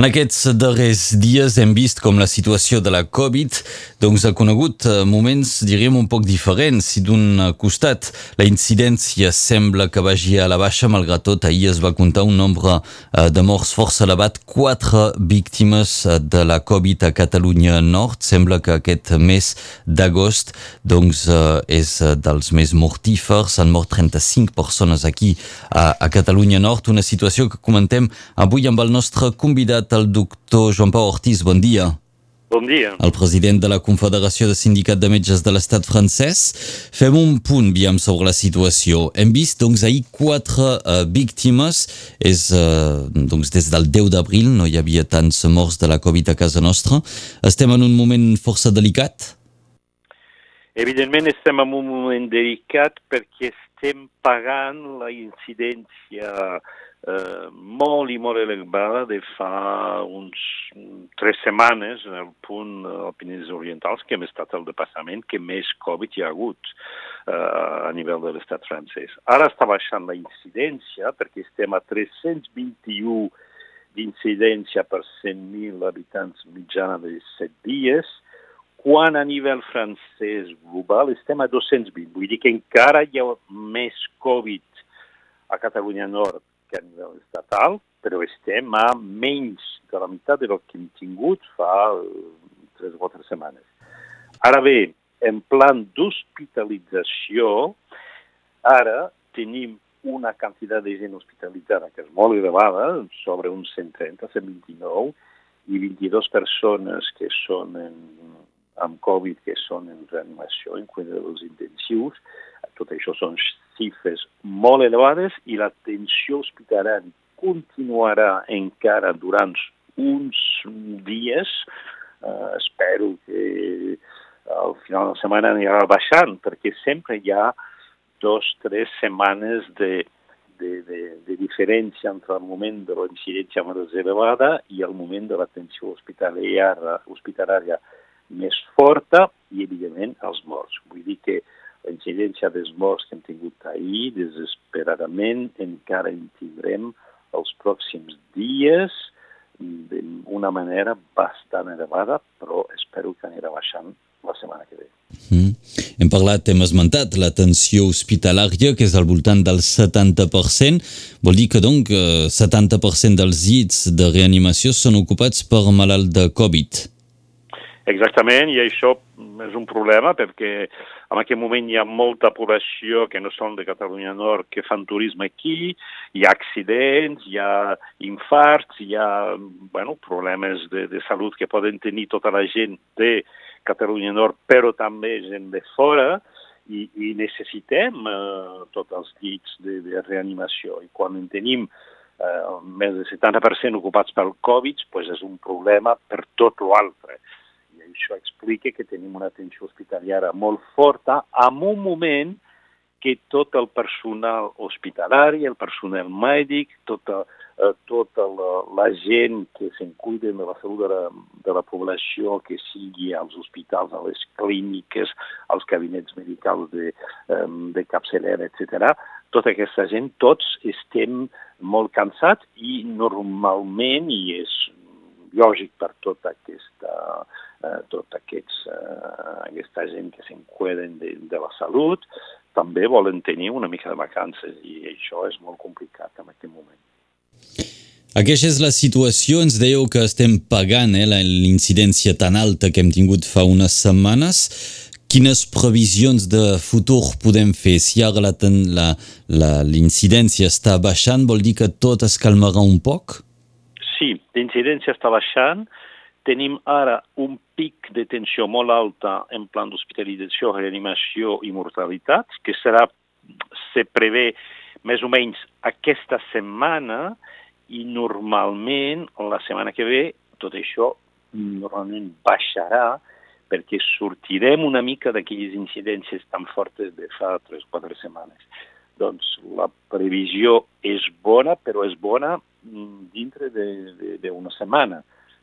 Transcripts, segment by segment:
En aquests darrers dies hem vist com la situació de la Covid doncs, ha conegut eh, moments, diríem, un poc diferents. Si d'un costat la incidència sembla que vagi a la baixa, malgrat tot, ahir es va comptar un nombre eh, de morts força elevat, quatre víctimes eh, de la Covid a Catalunya Nord. Sembla que aquest mes d'agost doncs, és dels més mortífers. Han mort 35 persones aquí a, Catalunya Nord, una situació que comentem avui amb el nostre convidat convidat el doctor Joan Pau Ortiz. Bon dia. Bon dia. El president de la Confederació de Sindicat de Metges de l'Estat francès. Fem un punt, viam, sobre la situació. Hem vist, doncs, ahir quatre uh, víctimes. És, uh, doncs, des del 10 d'abril no hi havia tants morts de la Covid a casa nostra. Estem en un moment força delicat? Evidentment estem en un moment delicat perquè estem pagant la incidència eh, molt i molt elevada de fa uns tres setmanes en el punt al Pinells Orientals que hem estat el departament que més Covid hi ha hagut eh, a nivell de l'estat francès. Ara està baixant la incidència perquè estem a 321 d'incidència per 100.000 habitants mitjana de 7 dies, quan a nivell francès global estem a 220. Vull dir que encara hi ha més Covid a Catalunya Nord que a nivell estatal, però estem a menys de la meitat del que hem tingut fa eh, tres o quatre setmanes. Ara bé, en plan d'hospitalització, ara tenim una quantitat de gent hospitalitzada que és molt elevada, sobre uns 130, 129, i 22 persones que són en, amb Covid que són en reanimació, en cuidadors intensius. Tot això són xifres molt elevades i la tensió hospitalària continuarà encara durant uns dies. Uh, espero que al final de la setmana anirà baixant, perquè sempre hi ha dos, tres setmanes de, de, de, de diferència entre el moment de la incidència més elevada i el moment de l'atenció hospitalària, hospitalària més forta i, evidentment, els morts. Vull dir que la incidència dels morts que hem tingut ahir, desesperadament, encara en tindrem els pròxims dies d'una manera bastant elevada, però espero que anirà baixant la setmana que ve. Mm. Hem parlat, hem esmentat l'atenció hospitalària, que és al voltant del 70%. Vol dir que, donc, 70% dels llits de reanimació són ocupats per malalt de Covid. Exactament, i això és un problema perquè en aquest moment hi ha molta població que no són de Catalunya Nord que fan turisme aquí, hi ha accidents, hi ha infarts, hi ha bueno, problemes de, de salut que poden tenir tota la gent de Catalunya Nord, però també gent de fora, i, i necessitem eh, tots els llits de, de reanimació. I quan en tenim eh, més del 70% ocupats pel Covid, pues és un problema per tot l'altre això explica que tenim una atenció hospitalària molt forta en un moment que tot el personal hospitalari, el personal mèdic, tota, eh, tota la, la gent que se'n cuida de la salut de la, de la població, que sigui als hospitals, a les clíniques, als gabinets medicals de, de capçalera, etc. Tota aquesta gent, tots estem molt cansats i normalment, i és lògic per tota aquesta, eh, tot aquests, eh, aquesta gent que s'encueden de, de la salut, també volen tenir una mica de vacances i això és molt complicat en aquest moment. Aquesta és la situació, ens dèieu que estem pagant eh, l'incidència tan alta que hem tingut fa unes setmanes. Quines previsions de futur podem fer? Si ara l'incidència està baixant, vol dir que tot es calmarà un poc? Sí, l'incidència està baixant. Tenim ara un pic de tensió molt alta en plan d'hospitalització, reanimació i mortalitat, que serà, se prevé més o menys aquesta setmana i normalment la setmana que ve tot això normalment baixarà perquè sortirem una mica d'aquelles incidències tan fortes de fa 3 o 4 setmanes. Doncs la previsió és bona, però és bona Mm, dintre d'una setmana.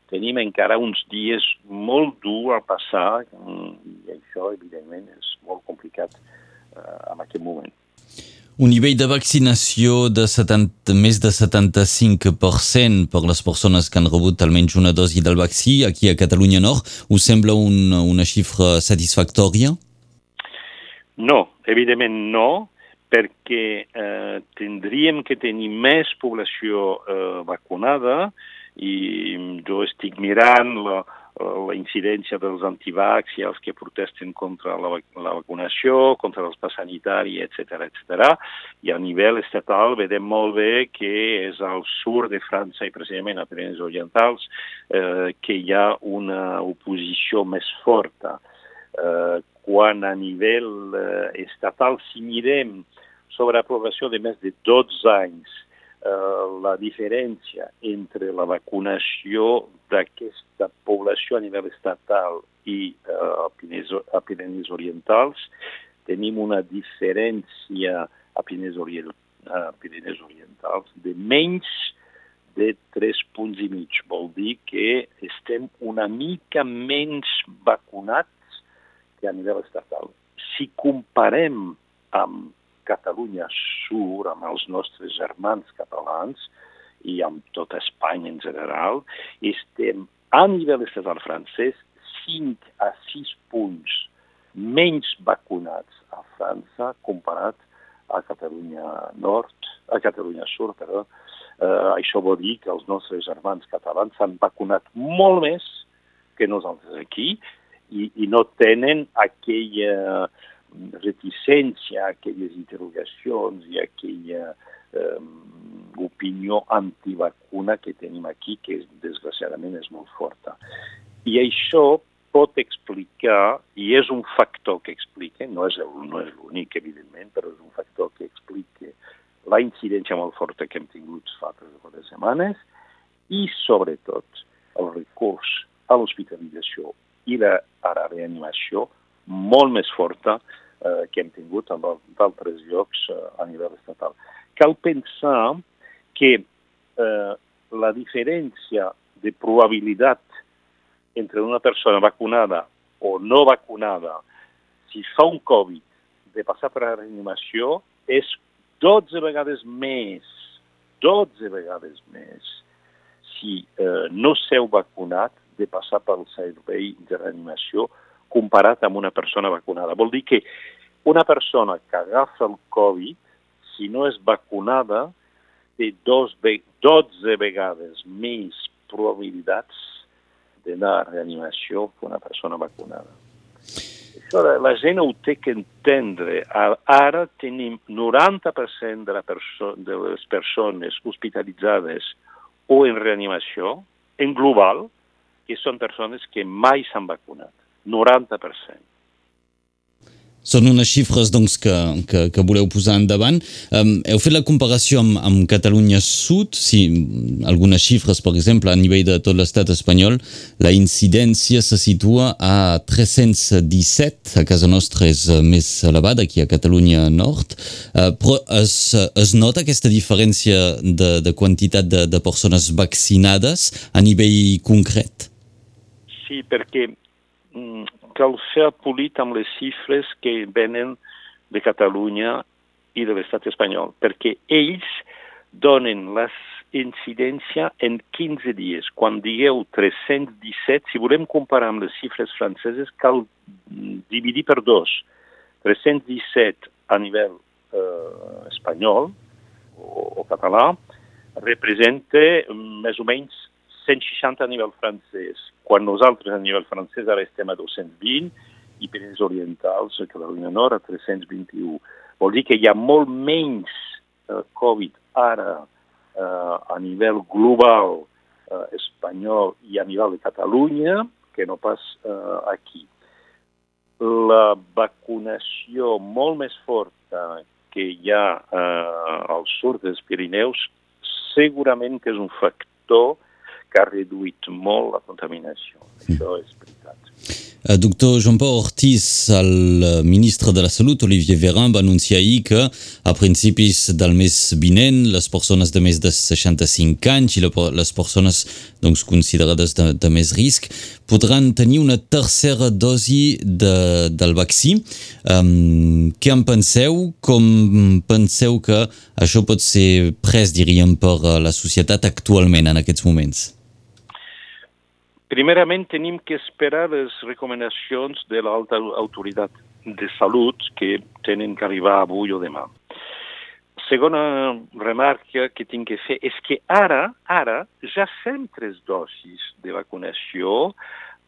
Tenim encara uns dies molt durs a passar mm, i això, evidentment, és molt complicat eh, en aquest moment. Un nivell de vaccinació de 70, més de 75% per les persones que han rebut almenys una dosi del vaccí aquí a Catalunya Nord. Us sembla un, una xifra satisfactòria? No, evidentment no, perquè eh, tindríem que tenir més població eh, vacunada i jo estic mirant la, la incidència dels antivax i els que protesten contra la, la vacunació, contra els pas sanitari, etc etc. I a nivell estatal vedem molt bé que és al sud de França i precisament a Pireneus Orientals eh, que hi ha una oposició més forta. Eh, quan a nivell eh, estatal, si mirem sobre aprovació de més de 12 anys la diferència entre la vacunació d'aquesta població a nivell estatal i uh, a Pireneus Orientals, tenim una diferència a Pireneus, Orient, a Orientals de menys de 3 punts i mig. Vol dir que estem una mica menys vacunats que a nivell estatal. Si comparem amb Catalunya Sur, amb els nostres germans catalans i amb tota Espanya en general, estem a nivell estatal francès 5 a 6 punts menys vacunats a França comparat a Catalunya Nord, a Catalunya Sur, perdó. Uh, això vol dir que els nostres germans catalans s'han vacunat molt més que nosaltres aquí i, i no tenen aquella uh, reticència a aquelles interrogacions i a aquella eh, opinió antivacuna que tenim aquí, que desgraciadament és molt forta. I això pot explicar, i és un factor que explica, no és, no és l'únic, evidentment, però és un factor que explica la incidència molt forta que hem tingut fa tres o quatre setmanes i, sobretot, el recurs a l'hospitalització i la, a la reanimació molt més forta eh, que hem tingut en d'altres llocs eh, a nivell estatal. Cal pensar que eh, la diferència de probabilitat entre una persona vacunada o no vacunada, si fa un Covid, de passar per la reanimació, és 12 vegades més, 12 vegades més, si eh, no seu vacunat de passar pel servei de reanimació comparat amb una persona vacunada. Vol dir que una persona que agafa el Covid, si no és vacunada, té dos, 12 vegades més probabilitats d'anar a reanimació que una persona vacunada. Això la gent ho té que entendre. Ara tenim 90% de, la perso de les persones hospitalitzades o en reanimació, en global, que són persones que mai s'han vacunat. 90%. Són unes xifres doncs, que, que, que voleu posar endavant. Um, heu fet la comparació amb, amb Catalunya Sud, si algunes xifres, per exemple, a nivell de tot l'estat espanyol, la incidència se situa a 317, a casa nostra és més elevada, aquí a Catalunya Nord, uh, però es, es nota aquesta diferència de, de quantitat de, de persones vaccinades a nivell concret? Sí, perquè cal ser polit amb les xifres que venen de Catalunya i de l'estat espanyol, perquè ells donen la incidència en 15 dies. Quan digueu 317, si volem comparar amb les xifres franceses, cal dividir per dos. 317 a nivell eh, espanyol o, o català representa més o menys 160 a nivell francès, quan nosaltres a nivell francès ara estem a 220 i Pireneus Orientals, a Catalunya Nord, a 321. Vol dir que hi ha molt menys eh, Covid ara eh, a nivell global eh, espanyol i a nivell de Catalunya que no pas eh, aquí. La vacunació molt més forta que hi ha eh, al sud dels Pirineus segurament que és un factor que ha reduït molt la contaminació. Això és veritat. El eh, doctor Jean-Paul Ortiz, el eh, ministre de la Salut, Olivier Véran, va anunciar ahir que a principis del mes vinent les persones de més de 65 anys i les persones doncs, considerades de, de més risc podran tenir una tercera dosi de, del vaccí. Um, què en penseu? Com penseu que això pot ser pres, diríem, per la societat actualment en aquests moments? Primerament tenim que esperar les recomanacions de l'alta autoritat de salut que tenen que arribar avui o demà. Segona remarca que tinc que fer és que ara, ara ja fem tres dosis de vacunació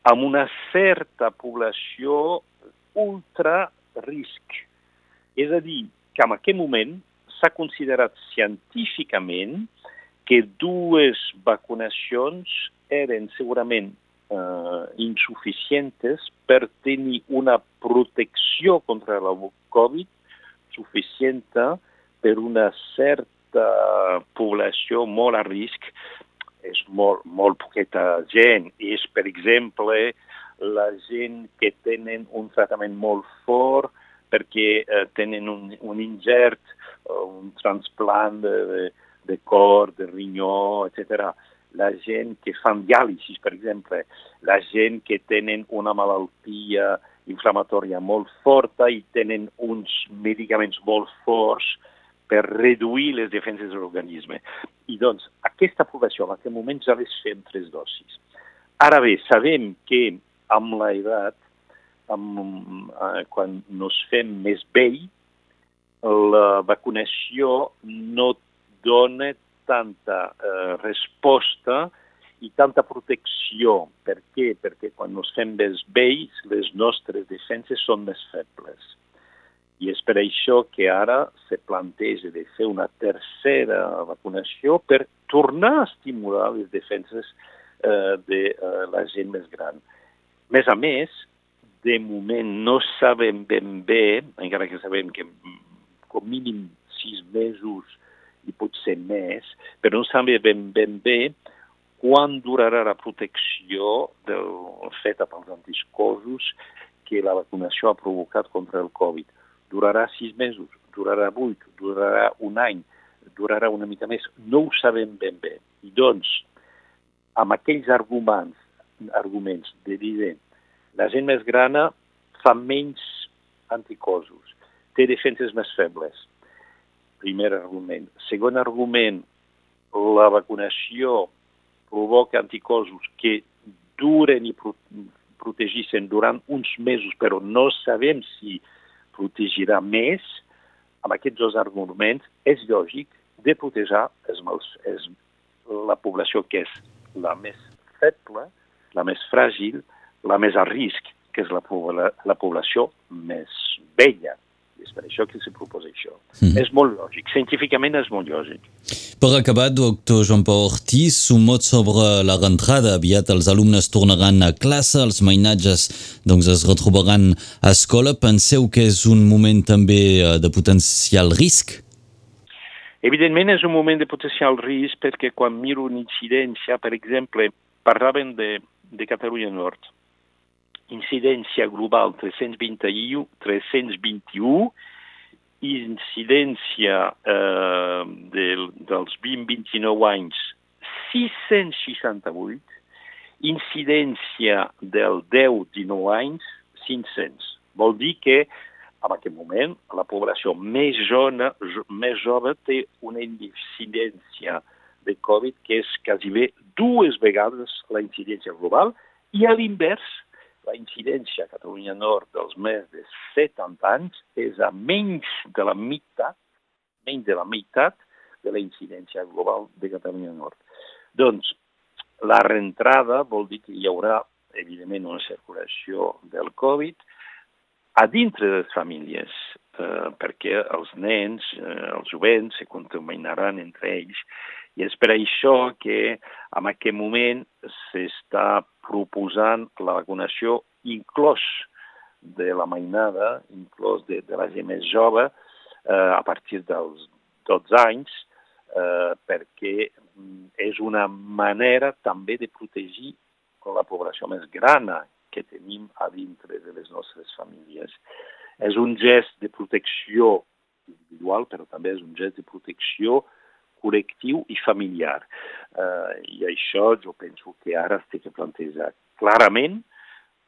amb una certa població ultra risc. És a dir, que en aquest moment s'ha considerat científicament que dues vacunacions eren segurament eh, insuficientes per tenir una protecció contra la Covid suficient per una certa població molt a risc. És molt, molt poqueta gent. És, per exemple, la gent que tenen un tractament molt fort perquè eh, tenen un, un ingert, un transplant de, de, de cor, de rinyó, etc la gent que fan diàlisis, per exemple, la gent que tenen una malaltia inflamatòria molt forta i tenen uns medicaments molt forts per reduir les defenses de l'organisme. I doncs, aquesta població en aquest moment ja les fem tres dosis. Ara bé, sabem que amb l'edat, amb, eh, quan nos fem més vell, la vacunació no dona tanta eh, resposta i tanta protecció. Per què? Perquè quan ens fem més vells, les nostres defenses són més febles. I és per això que ara se planteja de fer una tercera vacunació per tornar a estimular les defenses eh, de eh, la gent més gran. Més a més, de moment no sabem ben bé, encara que sabem que com mínim sis mesos i potser més, però no sabem ben, ben bé quan durarà la protecció del feta pels anticossos que la vacunació ha provocat contra el Covid. Durarà sis mesos, durarà vuit, durarà un any, durarà una mica més. No ho sabem ben bé. I doncs, amb aquells arguments, arguments de dir la gent més grana fa menys anticossos, té defenses més febles, primer argument. Segon argument, la vacunació provoca anticossos que duren i protegissin durant uns mesos, però no sabem si protegirà més. Amb aquests dos arguments és lògic de protejar els, els, la població que és la més feble, la més fràgil, la més a risc, que és la, la població més vella. És per això que se proposa això. Mm. És molt lògic, científicament és molt lògic. Per acabar, doctor Jean-Paul Ortiz, un mot sobre la rentrada. Aviat els alumnes tornaran a classe, els mainatges doncs, es retrobaran a escola. Penseu que és un moment també eh, de potencial risc? Evidentment és un moment de potencial risc perquè quan miro una incidència, per exemple, parlaven de, de Catalunya Nord, incidència global 321, 321 incidència eh, del, dels 20-29 anys 668, incidència del 10-19 anys 500. Vol dir que en aquest moment la població més jove, més jove té una incidència de Covid que és quasi bé dues vegades la incidència global i a l'invers la incidència a Catalunya Nord dels més de 70 anys és a menys de la meitat, menys de la meitat de la incidència global de Catalunya Nord. Doncs la reentrada vol dir que hi haurà, evidentment, una circulació del Covid a dintre de les famílies, eh, perquè els nens, eh, els jovents, se contaminaran entre ells i és per això que en aquest moment s'està proposant la vacunació inclòs de la mainada, inclòs de, de la gent més jove, eh, a partir dels 12 anys, eh, perquè és una manera també de protegir la població més grana, que tenim a dintre de les nostres famílies. És un gest de protecció individual, però també és un gest de protecció col·lectiu i familiar. Uh, I això jo penso que ara es té que plantejar clarament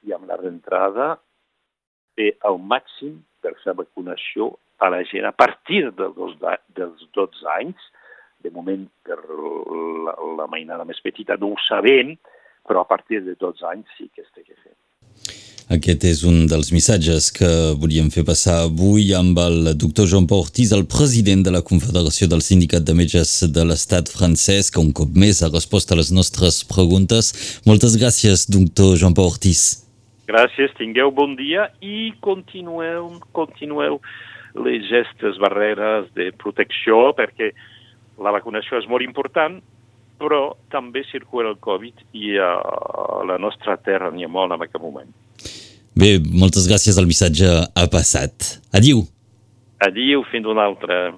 i amb la reentrada fer el màxim per fer vacunació a la gent a partir dels, dels 12 anys. De moment, per la, la mainada més petita no ho sabem, però a partir de 12 anys sí que es té que fer. Aquest és un dels missatges que volíem fer passar avui amb el doctor Joan Pau Ortiz, el president de la Confederació del Sindicat de Metges de l'Estat francès, que un cop més ha respost a les nostres preguntes. Moltes gràcies, doctor Joan Pau Ortiz. Gràcies, tingueu bon dia i continueu, continueu les gestes barreres de protecció perquè la vacunació és molt important, però també circula el Covid i a la nostra terra n'hi ha molt en aquest moment. Bé, moltes gràcies, el missatge ha passat. Adiu. Adiu, fins una altra.